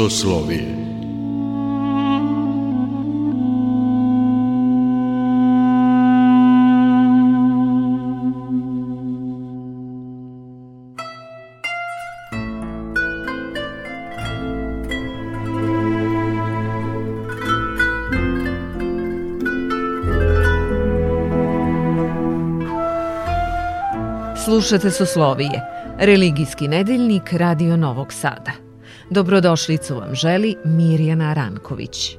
Isoslovije. Slušate Soslovije, religijski nedeljnik Radio Novog Sada. Dobrodošlicu vam želi Mirjana Ranković.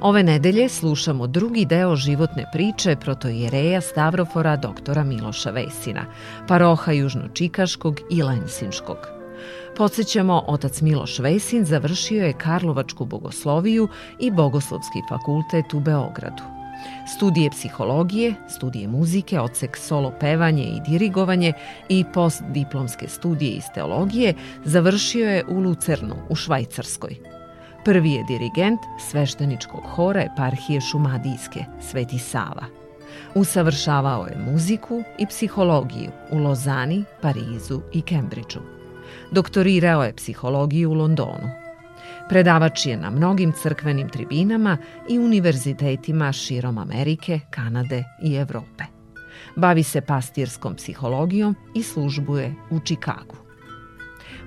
Ove nedelje slušamo drugi deo životne priče protojereja Stavrofora doktora Miloša Vesina, paroha Južnočikaškog i Lensinskog. Podsećamo, otac Miloš Vesin završio je Karlovačku bogosloviju i Bogoslovski fakultet u Beogradu. Studije psihologije, studije muzike, odsek solo pevanje i dirigovanje i postdiplomske studije iz teologije završio je u Lucernu u Švajcarskoj. Prvi je dirigent svešteničkog hora eparhije Šumadijske, Sveti Sava. Usavršavao je muziku i psihologiju u Lozani, Parizu i Kembridžu. Doktorirao je psihologiju u Londonu. Predavač je na mnogim crkvenim tribinama i univerzitetima širom Amerike, Kanade i Evrope. Bavi se pastirskom psihologijom i službuje u Čikagu.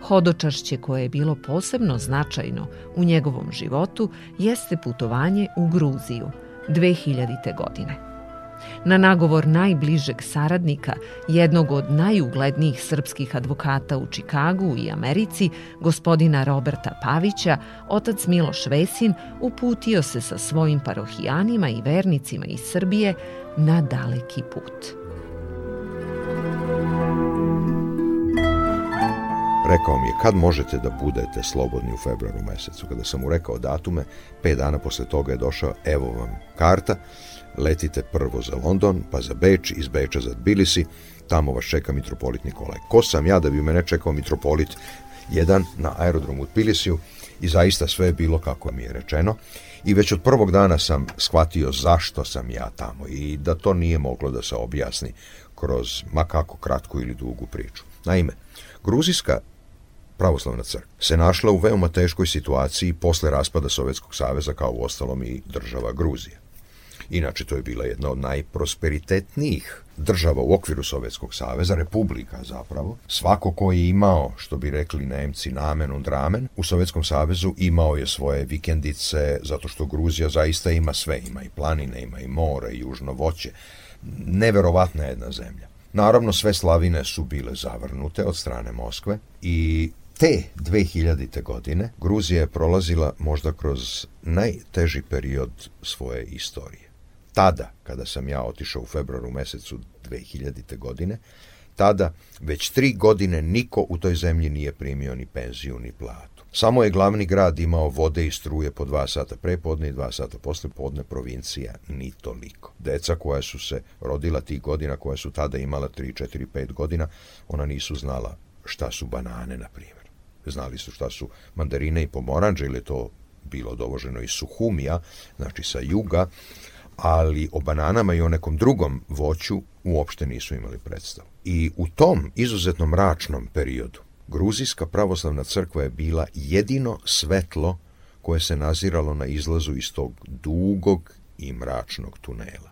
Hodočašće koje je bilo posebno značajno u njegovom životu jeste putovanje u Gruziju 2000. godine. Na nagovor najbližeg saradnika, jednog od najuglednijih srpskih advokata u Čikagu i Americi, gospodina Roberta Pavića, otac Miloš Vesin uputio se sa svojim parohijanima i vernicima iz Srbije na daleki put. Rekao mi je kad možete da budete slobodni u februaru mesecu. Kada sam mu rekao datume, 5 dana posle toga je došao, evo vam karta, letite prvo za London, pa za Beč, iz Beča za Tbilisi, tamo vas čeka mitropolit Nikolaj. Ko sam ja da bi mene čekao mitropolit jedan na aerodromu u Tbilisiju i zaista sve je bilo kako mi je rečeno i već od prvog dana sam shvatio zašto sam ja tamo i da to nije moglo da se objasni kroz makako kratku ili dugu priču. Naime, gruzijska pravoslavna crkva, se našla u veoma teškoj situaciji posle raspada Sovjetskog saveza kao ostalom i država Gruzija. Inače, to je bila jedna od najprosperitetnijih država u okviru Sovjetskog saveza, republika zapravo. Svako ko je imao, što bi rekli Nemci, namen und ramen, u Sovjetskom savezu imao je svoje vikendice, zato što Gruzija zaista ima sve, ima i planine, ima i more, i južno voće. Neverovatna jedna zemlja. Naravno, sve slavine su bile zavrnute od strane Moskve i Te 2000. godine Gruzija je prolazila možda kroz najteži period svoje istorije. Tada, kada sam ja otišao u februaru mesecu 2000. godine, tada već tri godine niko u toj zemlji nije primio ni penziju ni platu. Samo je glavni grad imao vode i struje po dva sata prepodne i dva sata posle podne provincija, ni toliko. Deca koja su se rodila tih godina, koja su tada imala 3, 4, 5 godina, ona nisu znala šta su banane, na primjer. Znali su šta su mandarine i pomoranđe, ili to bilo dovoženo iz Suhumija, znači sa juga, ali o bananama i o nekom drugom voću uopšte nisu imali predstavu. I u tom izuzetno mračnom periodu Gruzijska pravoslavna crkva je bila jedino svetlo koje se naziralo na izlazu iz tog dugog i mračnog tunela.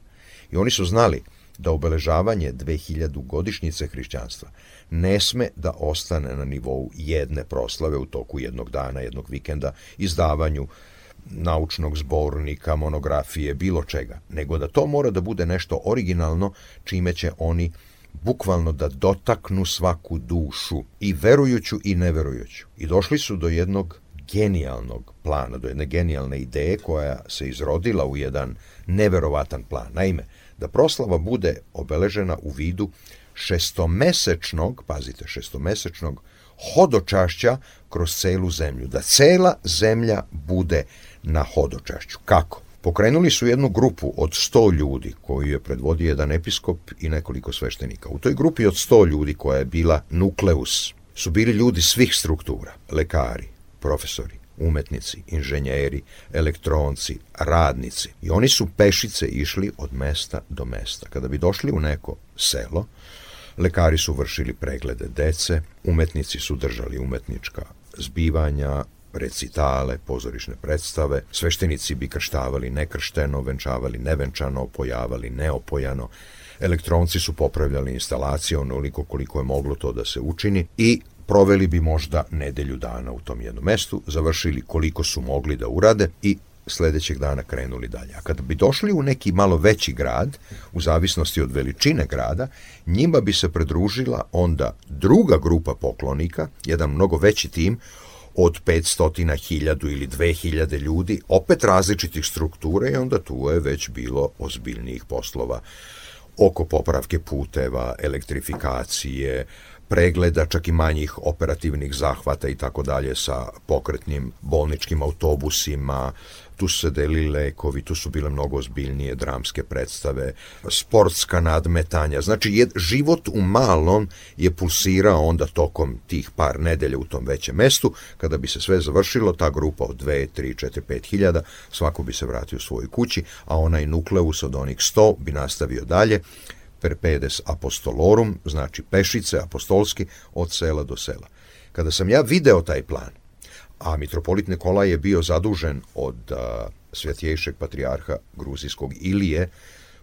I oni su znali da obeležavanje 2000 godišnjice hrišćanstva ne sme da ostane na nivou jedne proslave u toku jednog dana, jednog vikenda, izdavanju naučnog zbornika, monografije, bilo čega, nego da to mora da bude nešto originalno čime će oni bukvalno da dotaknu svaku dušu, i verujuću i neverujuću. I došli su do jednog genijalnog plana, do jedne genijalne ideje koja se izrodila u jedan neverovatan plan. Naime, da proslava bude obeležena u vidu šestomesečnog, pazite, šestomesečnog hodočašća kroz celu zemlju, da cela zemlja bude na hodočašću. Kako? Pokrenuli su jednu grupu od 100 ljudi koju je predvodio jedan episkop i nekoliko sveštenika. U toj grupi od 100 ljudi koja je bila nukleus su bili ljudi svih struktura, lekari, profesori, umetnici, inženjeri, elektronci, radnici. I oni su pešice išli od mesta do mesta. Kada bi došli u neko selo, Lekari su vršili preglede dece, umetnici su držali umetnička zbivanja, recitale, pozorišne predstave, sveštenici bi krštavali nekršteno, venčavali nevenčano, opojavali neopojano, elektronci su popravljali instalacije onoliko koliko je moglo to da se učini i proveli bi možda nedelju dana u tom jednom mestu, završili koliko su mogli da urade i sledećeg dana krenuli dalje. A kada bi došli u neki malo veći grad, u zavisnosti od veličine grada, njima bi se pridružila onda druga grupa poklonika, jedan mnogo veći tim, od 500, 1000 ili 2000 ljudi, opet različitih struktura i onda tu je već bilo ozbiljnijih poslova oko popravke puteva, elektrifikacije, pregleda čak i manjih operativnih zahvata i tako dalje sa pokretnim bolničkim autobusima, tu su se delili lekovi, tu su bile mnogo ozbiljnije dramske predstave, sportska nadmetanja. Znači, je, život u malom je pulsirao onda tokom tih par nedelja u tom većem mestu. Kada bi se sve završilo, ta grupa od 2, 3, 4, 5 hiljada, svako bi se vratio u svoju kući, a onaj nukleus od onih 100 bi nastavio dalje perpedes apostolorum, znači pešice apostolski, od sela do sela. Kada sam ja video taj plan, a mitropolit Nikola je bio zadužen od a, patrijarha gruzijskog Ilije,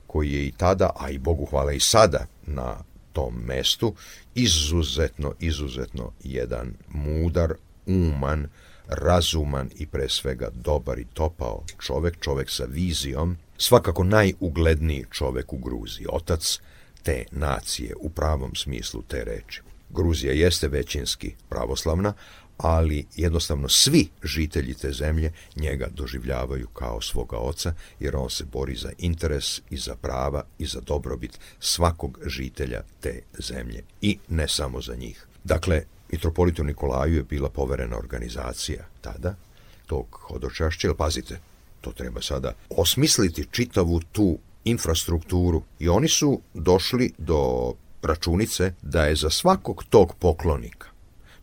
koji je i tada, a i Bogu hvala i sada na tom mestu, izuzetno, izuzetno jedan mudar, uman, razuman i pre svega dobar i topao čovek, čovek sa vizijom, svakako najugledniji čovek u Gruziji, otac te nacije u pravom smislu te reči. Gruzija jeste većinski pravoslavna, ali jednostavno svi žitelji te zemlje njega doživljavaju kao svoga oca, jer on se bori za interes i za prava i za dobrobit svakog žitelja te zemlje i ne samo za njih. Dakle, Mitropolitu Nikolaju je bila poverena organizacija tada tog hodočašća, jer pazite, to treba sada osmisliti čitavu tu infrastrukturu i oni su došli do računice da je za svakog tog poklonika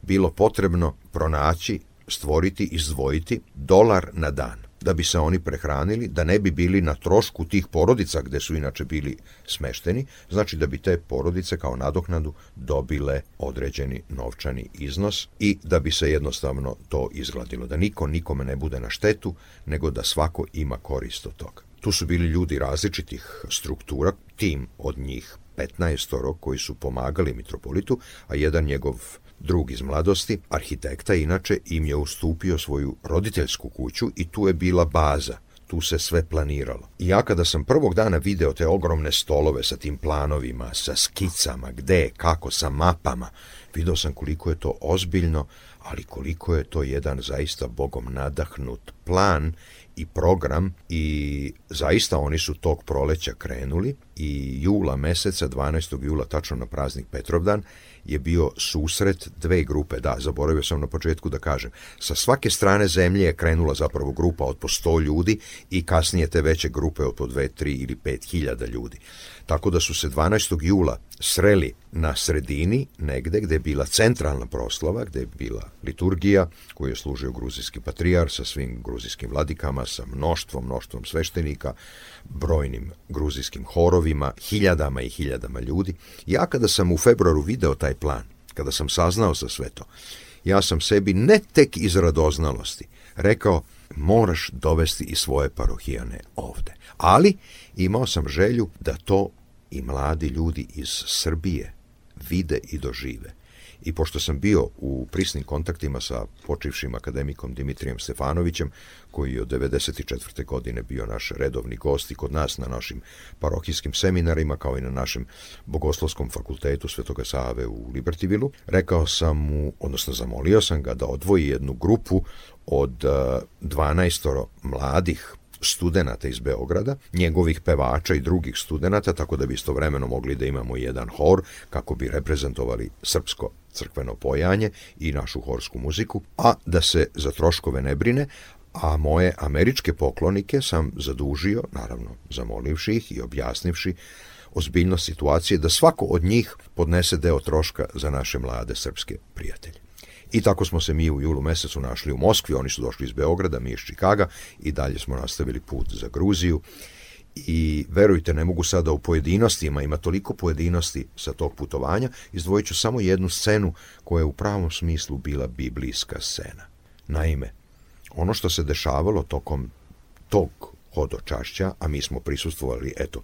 bilo potrebno pronaći, stvoriti, izdvojiti dolar na dan da bi se oni prehranili, da ne bi bili na trošku tih porodica gde su inače bili smešteni, znači da bi te porodice kao nadoknadu dobile određeni novčani iznos i da bi se jednostavno to izgladilo, da niko nikome ne bude na štetu, nego da svako ima korist od toga. Tu su bili ljudi različitih struktura, tim od njih 15 koji su pomagali mitropolitu, a jedan njegov drug iz mladosti, arhitekta, inače im je ustupio svoju roditeljsku kuću i tu je bila baza tu se sve planiralo. I ja kada sam prvog dana video te ogromne stolove sa tim planovima, sa skicama, gde, kako, sa mapama, video sam koliko je to ozbiljno, ali koliko je to jedan zaista bogom nadahnut plan i program i zaista oni su tog proleća krenuli i jula meseca, 12. jula, tačno na praznik Petrovdan, je bio susret dve grupe, da, zaboravio sam na početku da kažem. Sa svake strane zemlje je krenula zapravo grupa od po 100 ljudi i kasnije te veće grupe od po 2, 3 ili 5 hiljada ljudi. Tako da su se 12. jula sreli na sredini negde gde je bila centralna proslava, gde je bila liturgija koju je služio gruzijski patrijar sa svim gruzijskim vladikama, sa mnoštvom, mnoštvom sveštenika, brojnim gruzijskim horovima, planovima hiljadama i hiljadama ljudi. Ja kada sam u februaru video taj plan, kada sam saznao za sve to, ja sam sebi ne tek iz radoznalosti rekao moraš dovesti i svoje parohijane ovde. Ali imao sam želju da to i mladi ljudi iz Srbije vide i dožive i pošto sam bio u prisnim kontaktima sa počivšim akademikom Dimitrijem Stefanovićem, koji je od 94. godine bio naš redovni gost i kod nas na našim parohijskim seminarima, kao i na našem bogoslovskom fakultetu Svetoga Save u Libertivilu, rekao sam mu, odnosno zamolio sam ga da odvoji jednu grupu od 12 eh, mladih studenata iz Beograda, njegovih pevača i drugih studenata, tako da bi istovremeno mogli da imamo jedan hor kako bi reprezentovali srpsko crkveno pojanje i našu horsku muziku, a da se za troškove ne brine, a moje američke poklonike sam zadužio, naravno zamolivši ih i objasnivši ozbiljnost situacije da svako od njih podnese deo troška za naše mlade srpske prijatelje. I tako smo se mi u julu mesecu našli u Moskvi, oni su došli iz Beograda, mi iz Čikaga i dalje smo nastavili put za Gruziju. I verujte, ne mogu sada u pojedinostima, ima toliko pojedinosti sa tog putovanja, izdvojit ću samo jednu scenu koja je u pravom smislu bila biblijska scena. Naime, ono što se dešavalo tokom tog hodočašća, a mi smo prisustvovali, eto,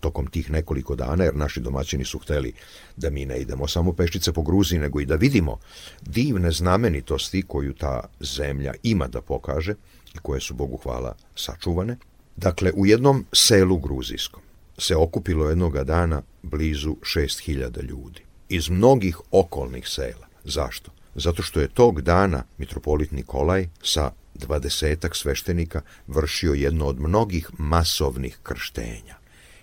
tokom tih nekoliko dana, jer naši domaćini su hteli da mi ne idemo samo pešice po Gruziji, nego i da vidimo divne znamenitosti koju ta zemlja ima da pokaže i koje su, Bogu hvala, sačuvane. Dakle, u jednom selu gruzijskom se okupilo jednoga dana blizu 6000 ljudi iz mnogih okolnih sela. Zašto? Zato što je tog dana mitropolit Nikolaj sa dvadesetak sveštenika vršio jedno od mnogih masovnih krštenja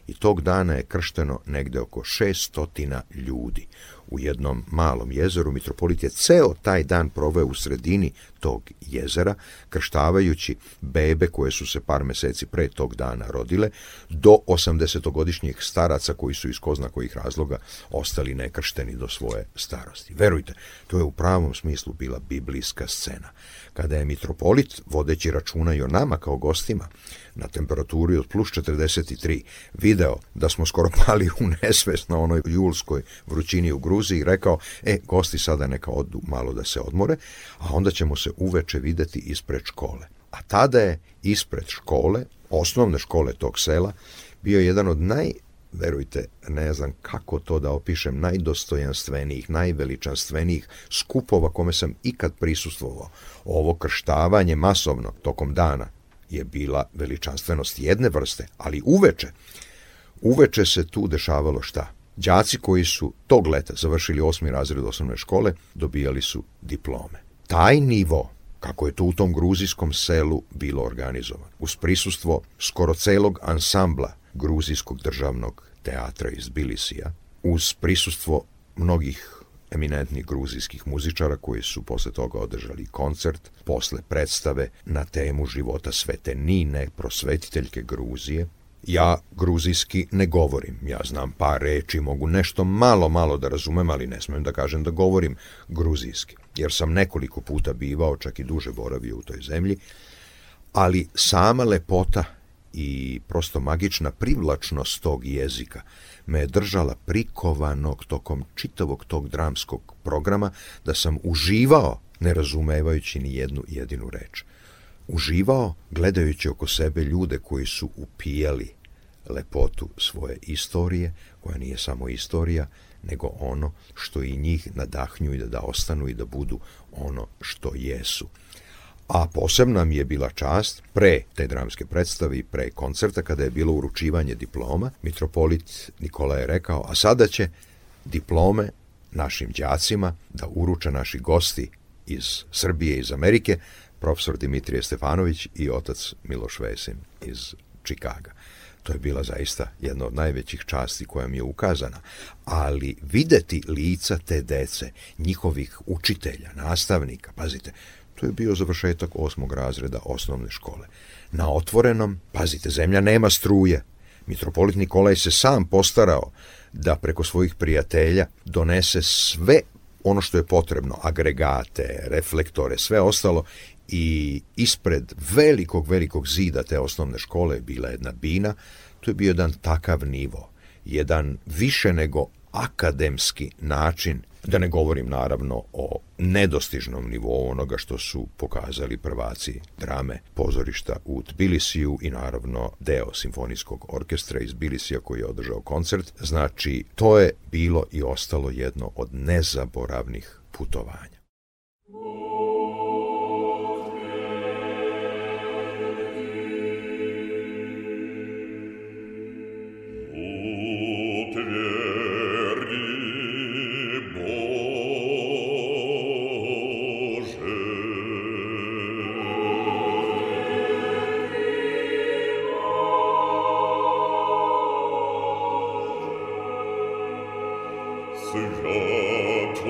i tog dana je kršteno negde oko 600 ljudi. U jednom malom jezeru mitropolit je ceo taj dan proveo u sredini tog jezera, krštavajući bebe koje su se par meseci pre tog dana rodile, do 80-godišnjih staraca koji su iz kozna kojih razloga ostali nekršteni do svoje starosti. Verujte, to je u pravom smislu bila biblijska scena kada je mitropolit, vodeći računa i o nama kao gostima, na temperaturi od plus 43, video da smo skoro pali u nesvest na onoj julskoj vrućini u Gruziji, rekao, e, gosti sada neka odu malo da se odmore, a onda ćemo se uveče videti ispred škole. A tada je ispred škole, osnovne škole tog sela, bio jedan od naj verujte, ne znam kako to da opišem, najdostojanstvenijih, najveličanstvenijih skupova kome sam ikad prisustvovao. Ovo krštavanje masovno tokom dana je bila veličanstvenost jedne vrste, ali uveče, uveče se tu dešavalo šta? Đaci koji su tog leta završili osmi razred osnovne škole dobijali su diplome. Taj nivo kako je to u tom gruzijskom selu bilo organizovan, uz prisustvo skoro celog ansambla Gruzijskog državnog teatra iz Bilisija, uz prisustvo mnogih eminentnih gruzijskih muzičara koji su posle toga održali koncert, posle predstave na temu života svete Nine, prosvetiteljke Gruzije. Ja gruzijski ne govorim, ja znam par reči, mogu nešto malo, malo da razumem, ali ne smem da kažem da govorim gruzijski, jer sam nekoliko puta bivao, čak i duže boravio u toj zemlji, ali sama lepota i prosto magična privlačnost tog jezika me je držala prikovanog tokom čitavog tog dramskog programa da sam uživao ne razumevajući ni jednu jedinu reč. Uživao gledajući oko sebe ljude koji su upijali lepotu svoje istorije, koja nije samo istorija, nego ono što i njih nadahnjuje da, da ostanu i da budu ono što jesu a posebna mi je bila čast pre te dramske predstave i pre koncerta kada je bilo uručivanje diploma, mitropolit Nikola je rekao, a sada će diplome našim đacima da uruče naši gosti iz Srbije i iz Amerike, profesor Dimitrije Stefanović i otac Miloš Vesin iz Čikaga. To je bila zaista jedna od najvećih časti koja mi je ukazana, ali videti lica te dece, njihovih učitelja, nastavnika, pazite, To je bio završetak osmog razreda osnovne škole. Na otvorenom, pazite, zemlja nema struje. Mitropolit Nikolaj se sam postarao da preko svojih prijatelja donese sve ono što je potrebno, agregate, reflektore, sve ostalo i ispred velikog, velikog zida te osnovne škole je bila jedna bina, to je bio jedan takav nivo, jedan više nego akademski način Da ne govorim naravno o nedostižnom nivou onoga što su pokazali prvaci drame pozorišta u Tbilisiju i naravno deo simfonijskog orkestra iz Tbilisija koji je održao koncert. Znači, to je bilo i ostalo jedno od nezaboravnih putovanja. sub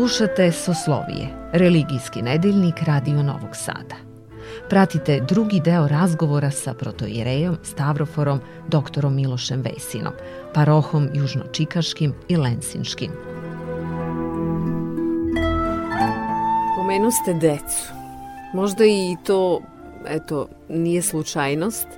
Slušate Soslovije, religijski nedeljnik Radio Novog Sada. Pratite drugi deo razgovora sa protojerejom Stavroforom doktorom Milošem Vesinom, parohom južnočikaškim i lensinškim. Pomenu ste decu. Možda i to, eto, nije slučajnost, e,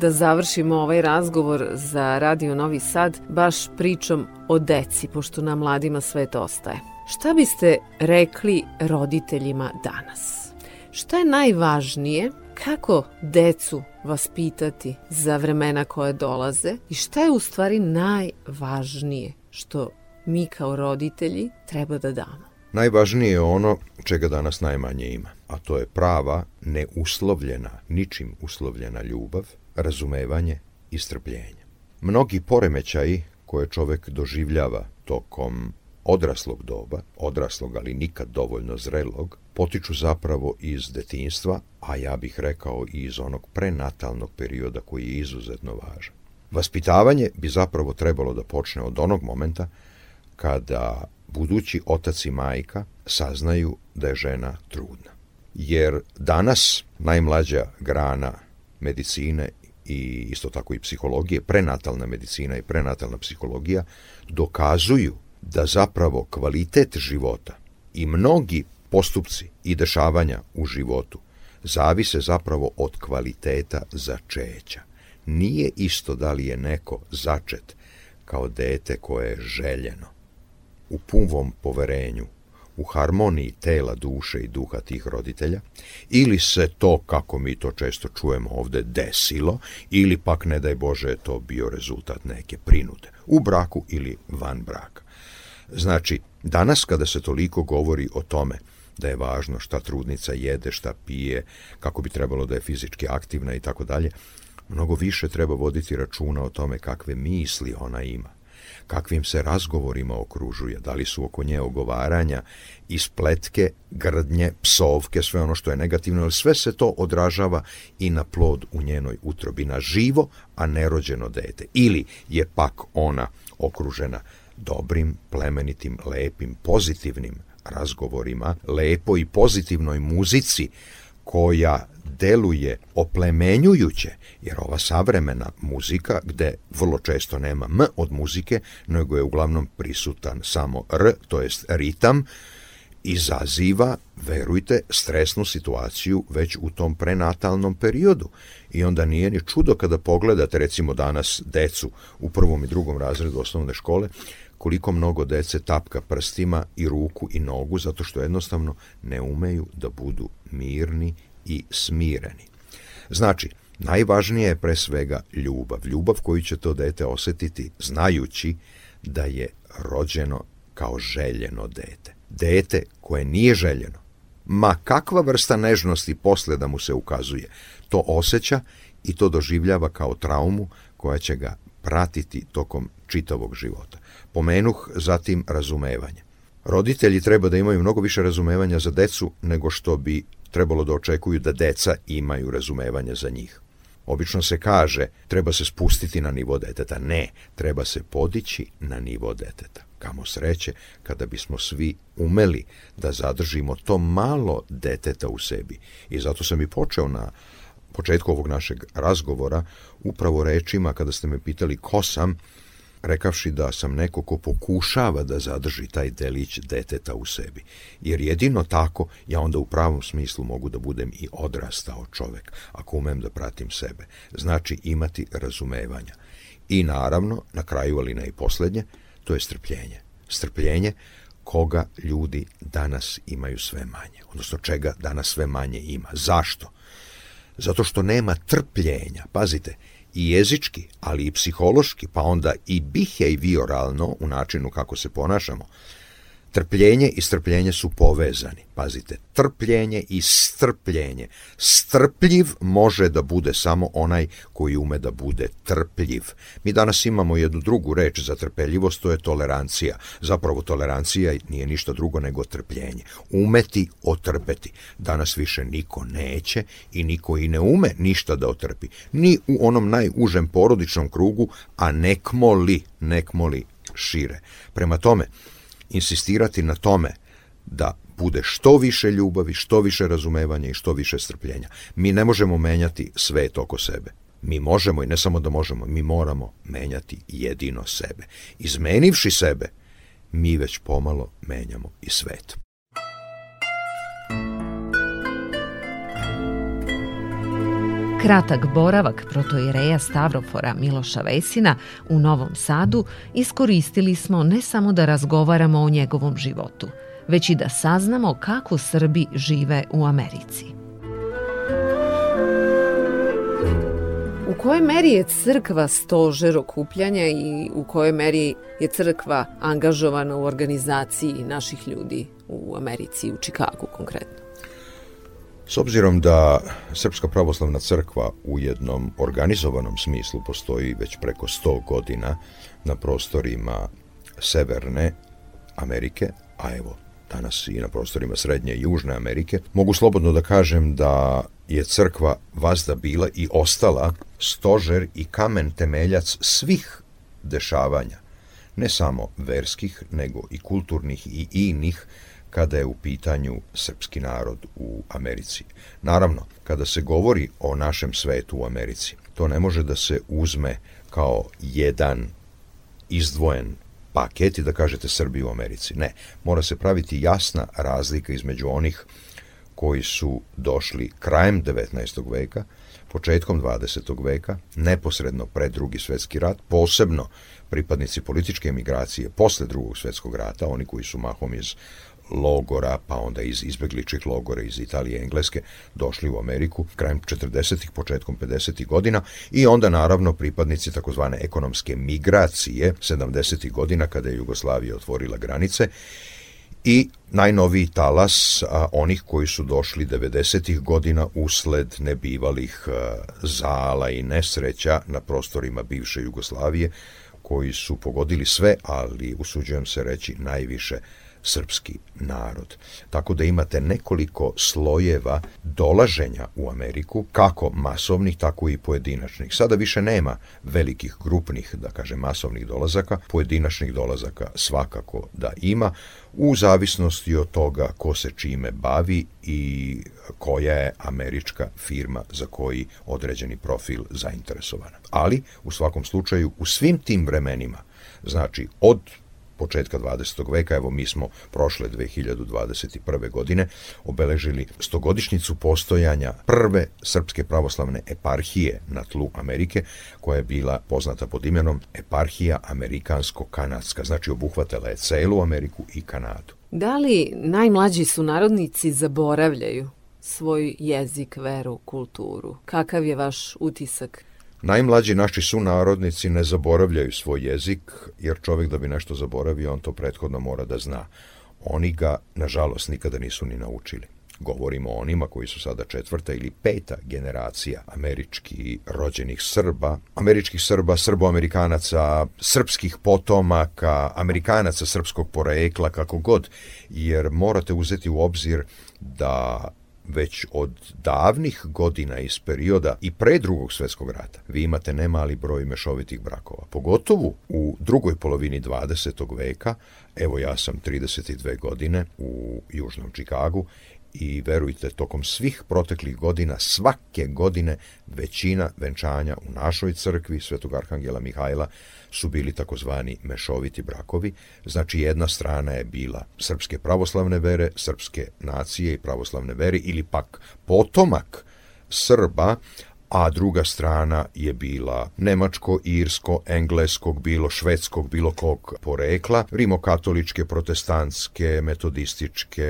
da završimo ovaj razgovor za Radio Novi Sad baš pričom o deci, pošto na mladima svet ostaje. Šta biste rekli roditeljima danas? Šta je najvažnije? Kako decu vaspitati za vremena koje dolaze i šta je u stvari najvažnije što mi kao roditelji treba da damo? Najvažnije je ono čega danas najmanje ima, a to je prava, neuslovljena, ničim uslovljena ljubav, razumevanje i strpljenje. Mnogi poremećaji koje čovek doživljava tokom odraslog doba, odraslog ali nikad dovoljno zrelog, potiču zapravo iz detinstva, a ja bih rekao i iz onog prenatalnog perioda koji je izuzetno važan. Vaspitavanje bi zapravo trebalo da počne od onog momenta kada budući otac i majka saznaju da je žena trudna. Jer danas najmlađa grana medicine i isto tako i psihologije, prenatalna medicina i prenatalna psihologija dokazuju da zapravo kvalitet života i mnogi postupci i dešavanja u životu zavise zapravo od kvaliteta začeća. Nije isto da li je neko začet kao dete koje je željeno u punom poverenju u harmoniji tela, duše i duha tih roditelja, ili se to, kako mi to često čujemo ovde, desilo, ili pak, ne daj Bože, je to bio rezultat neke prinude, u braku ili van braka. Znači, danas kada se toliko govori o tome da je važno šta trudnica jede, šta pije, kako bi trebalo da je fizički aktivna i tako dalje, mnogo više treba voditi računa o tome kakve misli ona ima kakvim se razgovorima okružuje, da li su oko nje ogovaranja, ispletke, grdnje, psovke, sve ono što je negativno, ali sve se to odražava i na plod u njenoj utrobi, na živo, a nerođeno dete. Ili je pak ona okružena dobrim, plemenitim, lepim, pozitivnim razgovorima, lepo i pozitivnoj muzici koja deluje oplemenjujuće, jer ova savremena muzika, gde vrlo često nema M od muzike, nego je uglavnom prisutan samo R, to jest ritam, izaziva, verujte, stresnu situaciju već u tom prenatalnom periodu. I onda nije ni čudo kada pogledate, recimo danas, decu u prvom i drugom razredu osnovne škole, koliko mnogo dece tapka prstima i ruku i nogu, zato što jednostavno ne umeju da budu mirni i smireni. Znači, najvažnije je pre svega ljubav. Ljubav koju će to dete osetiti znajući da je rođeno kao željeno dete. Dete koje nije željeno, ma kakva vrsta nežnosti posle da mu se ukazuje, to osjeća i to doživljava kao traumu koja će ga pratiti tokom čitavog života. Pomenuh zatim razumevanje. Roditelji treba da imaju mnogo više razumevanja za decu nego što bi trebalo da očekuju da deca imaju razumevanje za njih. Obično se kaže treba se spustiti na nivo deteta. Ne, treba se podići na nivo deteta. Kamo sreće kada bismo svi umeli da zadržimo to malo deteta u sebi. I zato sam i počeo na početku ovog našeg razgovora upravo rečima kada ste me pitali ko sam, rekavši da sam neko ko pokušava da zadrži taj delić deteta u sebi. Jer jedino tako ja onda u pravom smislu mogu da budem i odrastao čovek, ako umem da pratim sebe. Znači imati razumevanja. I naravno, na kraju ali ne i poslednje, to je strpljenje. Strpljenje koga ljudi danas imaju sve manje, odnosno čega danas sve manje ima. Zašto? Zato što nema trpljenja. Pazite, i jezički, ali i psihološki, pa onda i behavioralno u načinu kako se ponašamo, Trpljenje i strpljenje su povezani. Pazite, trpljenje i strpljenje. Strpljiv može da bude samo onaj koji ume da bude trpljiv. Mi danas imamo jednu drugu reč za trpeljivost, to je tolerancija. Zapravo tolerancija nije ništa drugo nego trpljenje. Umeti otrpeti. Danas više niko neće i niko i ne ume ništa da otrpi. Ni u onom najužem porodičnom krugu, a nekmo li, nekmo li šire. Prema tome, insistirati na tome da bude što više ljubavi, što više razumevanja i što više strpljenja. Mi ne možemo menjati svet oko sebe. Mi možemo i ne samo da možemo, mi moramo menjati jedino sebe. Izmenivši sebe, mi već pomalo menjamo i svet. Kratak boravak protoireja Stavrofora Miloša Vesina u Novom Sadu iskoristili smo ne samo da razgovaramo o njegovom životu, već i da saznamo kako Srbi žive u Americi. U kojoj meri je crkva stožer okupljanja i u kojoj meri je crkva angažovana u organizaciji naših ljudi u Americi, u Čikagu konkretno? S obzirom da Srpska pravoslavna crkva u jednom organizovanom smislu postoji već preko 100 godina na prostorima Severne Amerike, a evo danas i na prostorima Srednje i Južne Amerike, mogu slobodno da kažem da je crkva vazda bila i ostala stožer i kamen temeljac svih dešavanja, ne samo verskih, nego i kulturnih i inih, kada je u pitanju srpski narod u Americi. Naravno, kada se govori o našem svetu u Americi, to ne može da se uzme kao jedan izdvojen paket i da kažete Srbi u Americi. Ne, mora se praviti jasna razlika između onih koji su došli krajem 19. veka, početkom 20. veka, neposredno pre drugi svetski rat, posebno pripadnici političke emigracije posle drugog svetskog rata, oni koji su mahom iz logora, pa onda iz izbegličih logora iz Italije i Engleske, došli u Ameriku krajem 40. početkom 50. godina i onda naravno pripadnici takozvane ekonomske migracije 70. godina kada je Jugoslavija otvorila granice i najnoviji talas a, onih koji su došli 90. godina usled nebivalih a, zala i nesreća na prostorima bivše Jugoslavije koji su pogodili sve, ali usuđujem se reći najviše srpski narod. Tako da imate nekoliko slojeva dolaženja u Ameriku, kako masovnih, tako i pojedinačnih. Sada više nema velikih grupnih, da kažem, masovnih dolazaka, pojedinačnih dolazaka svakako da ima, u zavisnosti od toga ko se čime bavi i koja je američka firma za koji određeni profil zainteresovana. Ali, u svakom slučaju, u svim tim vremenima, znači od početka 20. veka, evo mi smo prošle 2021. godine obeležili stogodišnjicu postojanja prve srpske pravoslavne eparhije na tlu Amerike, koja je bila poznata pod imenom Eparhija Amerikansko-Kanadska, znači obuhvatala je celu Ameriku i Kanadu. Da li najmlađi sunarodnici zaboravljaju svoj jezik, veru, kulturu? Kakav je vaš utisak? Najmlađi naši sunarodnici ne zaboravljaju svoj jezik, jer čovjek da bi nešto zaboravio, on to prethodno mora da zna. Oni ga, nažalost, nikada nisu ni naučili. Govorimo o onima koji su sada četvrta ili peta generacija američki rođenih Srba, američkih Srba, Srboamerikanaca, srpskih potomaka, Amerikanaca srpskog porekla, kako god, jer morate uzeti u obzir da već od davnih godina iz perioda i pre drugog svetskog rata vi imate nemali broj mešovitih brakova. Pogotovo u drugoj polovini 20. veka, evo ja sam 32 godine u Južnom Čikagu i verujte, tokom svih proteklih godina, svake godine, većina venčanja u našoj crkvi Svetog Arhangela Mihajla su bili takozvani mešoviti brakovi, znači jedna strana je bila srpske pravoslavne vere, srpske nacije i pravoslavne vere ili pak potomak Srba, a druga strana je bila nemačko, irsko, engleskog, bilo švedskog, bilo kog porekla, rimokatoličke, protestantske, metodističke,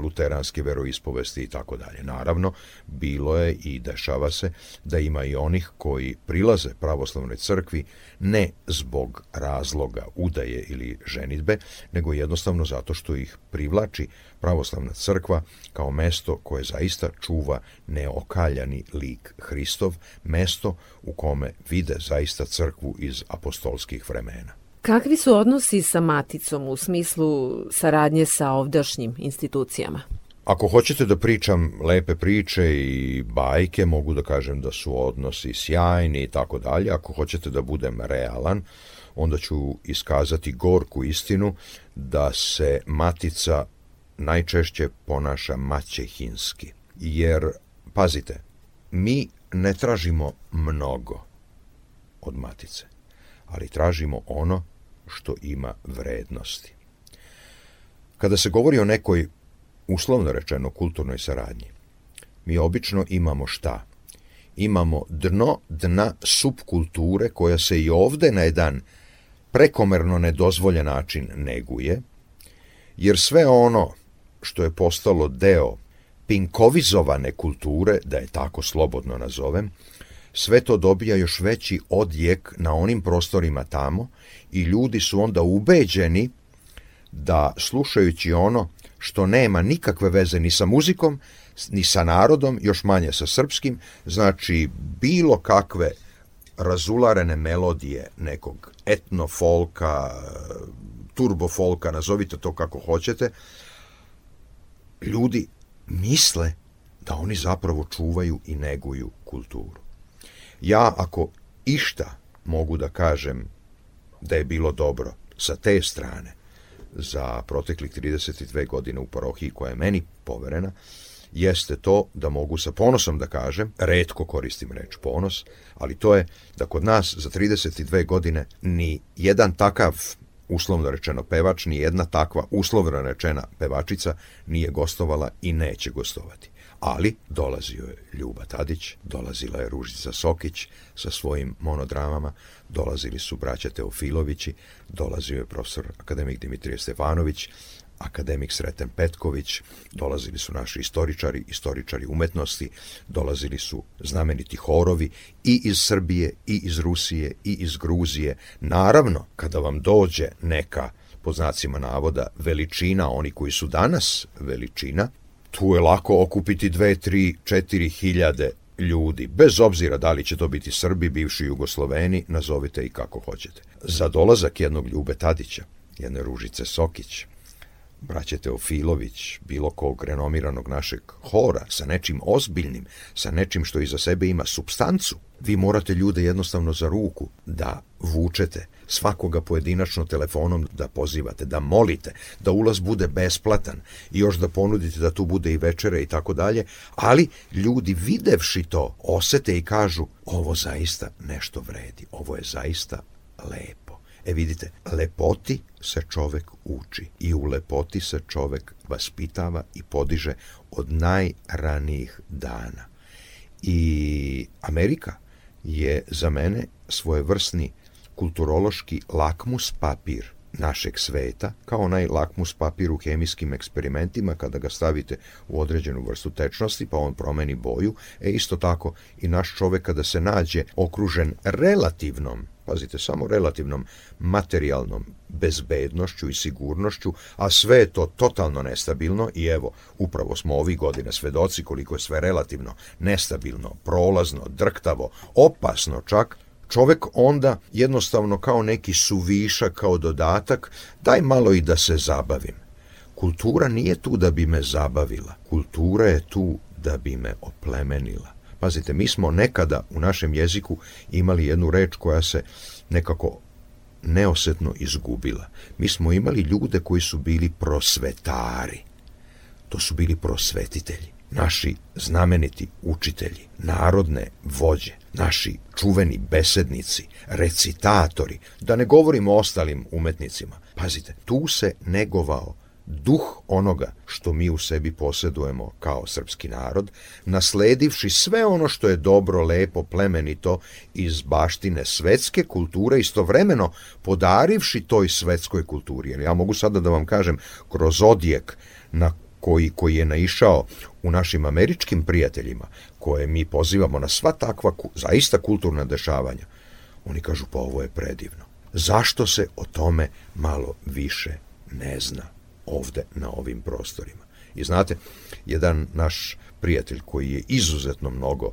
luteranske veroispovesti i tako dalje. Naravno, bilo je i dešava se da ima i onih koji prilaze pravoslavnoj crkvi ne zbog razloga udaje ili ženitbe, nego jednostavno zato što ih privlači pravoslavna crkva kao mesto koje zaista čuva neokaljani lik Hristov, mesto u kome vide zaista crkvu iz apostolskih vremena. Kakvi su odnosi sa maticom u smislu saradnje sa ovdašnjim institucijama? Ako hoćete da pričam lepe priče i bajke, mogu da kažem da su odnosi sjajni i tako dalje. Ako hoćete da budem realan, onda ću iskazati gorku istinu da se matica najčešće ponaša maćehinski. Jer, pazite, mi ne tražimo mnogo od matice, ali tražimo ono što ima vrednosti. Kada se govori o nekoj, uslovno rečeno, kulturnoj saradnji, mi obično imamo šta? Imamo dno dna subkulture koja se i ovde na jedan prekomerno nedozvoljen način neguje, jer sve ono što je postalo deo pinkovizovane kulture, da je tako slobodno nazovem, sve to dobija još veći odjek na onim prostorima tamo i ljudi su onda ubeđeni da slušajući ono što nema nikakve veze ni sa muzikom, ni sa narodom, još manje sa srpskim, znači bilo kakve razularene melodije nekog etnofolka, turbofolka, nazovite to kako hoćete, ljudi misle da oni zapravo čuvaju i neguju kulturu. Ja, ako išta mogu da kažem da je bilo dobro sa te strane za proteklih 32 godine u parohiji koja je meni poverena, jeste to da mogu sa ponosom da kažem, redko koristim reč ponos, ali to je da kod nas za 32 godine ni jedan takav uslovno rečeno pevač, ni jedna takva uslovno rečena pevačica nije gostovala i neće gostovati. Ali dolazio je Ljuba Tadić, dolazila je Ružica Sokić sa svojim monodramama, dolazili su braća Teofilovići, dolazio je profesor akademik Dimitrije Stefanović, akademik Sreten Petković, dolazili su naši istoričari, istoričari umetnosti, dolazili su znameniti horovi i iz Srbije, i iz Rusije, i iz Gruzije. Naravno, kada vam dođe neka po znacima navoda veličina, oni koji su danas veličina, tu je lako okupiti 2, 3, 4 hiljade ljudi, bez obzira da li će to biti Srbi, bivši Jugosloveni, nazovite i kako hoćete. Za dolazak jednog Ljube Tadića, jedne Ružice Sokić, braće Teofilović, bilo kog renomiranog našeg hora, sa nečim ozbiljnim, sa nečim što iza sebe ima substancu, vi morate ljude jednostavno za ruku da vučete, svakoga pojedinačno telefonom da pozivate, da molite, da ulaz bude besplatan i još da ponudite da tu bude i večera i tako dalje, ali ljudi videvši to osete i kažu ovo zaista nešto vredi, ovo je zaista lepo. E vidite, lepoti se čovek uči i u lepoti se čovek vaspitava i podiže od najranijih dana. I Amerika je za mene svojevrsni kulturološki lakmus papir našeg sveta, kao onaj lakmus papir u hemijskim eksperimentima kada ga stavite u određenu vrstu tečnosti pa on promeni boju, e isto tako i naš čovek kada se nađe okružen relativnom pazite, samo relativnom materijalnom bezbednošću i sigurnošću, a sve je to totalno nestabilno i evo, upravo smo ovih godina svedoci koliko je sve relativno nestabilno, prolazno, drktavo, opasno čak, čovek onda jednostavno kao neki suviša, kao dodatak, daj malo i da se zabavim. Kultura nije tu da bi me zabavila, kultura je tu da bi me oplemenila. Pazite, mi smo nekada u našem jeziku imali jednu reč koja se nekako neosetno izgubila. Mi smo imali ljude koji su bili prosvetari. To su bili prosvetitelji. Naši znameniti učitelji, narodne vođe, naši čuveni besednici, recitatori, da ne govorimo o ostalim umetnicima. Pazite, tu se negovao duh onoga što mi u sebi posjedujemo kao srpski narod, nasledivši sve ono što je dobro, lepo, plemenito iz baštine svetske kulture, istovremeno podarivši toj svetskoj kulturi. Jer ja mogu sada da vam kažem, kroz odjek na koji, koji je naišao u našim američkim prijateljima, koje mi pozivamo na sva takva zaista kulturna dešavanja, oni kažu pa ovo je predivno. Zašto se o tome malo više ne zna? ovde na ovim prostorima. I znate, jedan naš prijatelj koji je izuzetno mnogo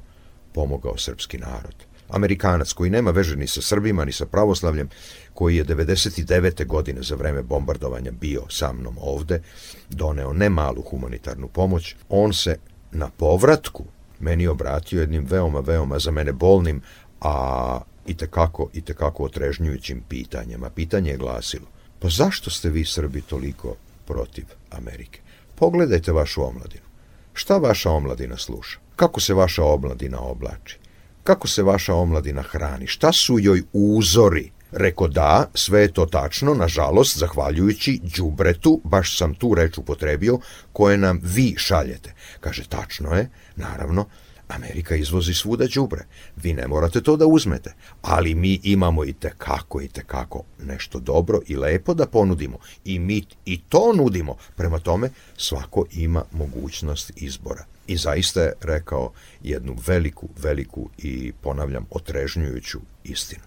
pomogao srpski narod, Amerikanac koji nema veže ni sa Srbima ni sa pravoslavljem, koji je 99. godine za vreme bombardovanja bio sa mnom ovde, doneo nemalu humanitarnu pomoć, on se na povratku meni obratio jednim veoma, veoma za mene bolnim, a i tekako, i tekako otrežnjujućim pitanjima. Pitanje je glasilo, pa zašto ste vi Srbi toliko protiv Amerike. Pogledajte vašu omladinu. Šta vaša omladina sluša? Kako se vaša omladina oblači? Kako se vaša omladina hrani? Šta su joj uzori? Reko da, sve je to tačno, nažalost, zahvaljujući đubretu, baš sam tu reč upotrebio, koje nam vi šaljete. Kaže, tačno je, naravno, Amerika izvozi svuda đubre. Vi ne morate to da uzmete, ali mi imamo i te kako i te kako nešto dobro i lepo da ponudimo i mi i to nudimo. Prema tome svako ima mogućnost izbora. I zaista je rekao jednu veliku, veliku i ponavljam otrežnjujuću istinu.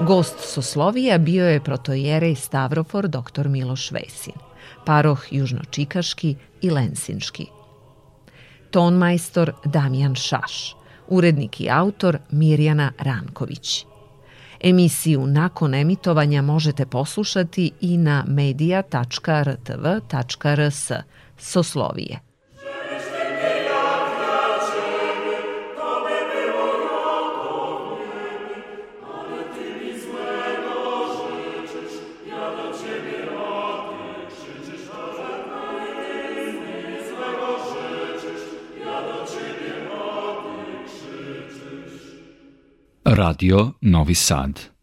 Gost Soslovija bio je protojere i Stavrofor dr. Miloš Vesin paroh Južnočikaški i Lensinški. Tonmajstor Damjan Šaš, urednik i autor Mirjana Ranković. Emisiju nakon emitovanja možete poslušati i na media.rtv.rs soslovije. Radio Novi Sad.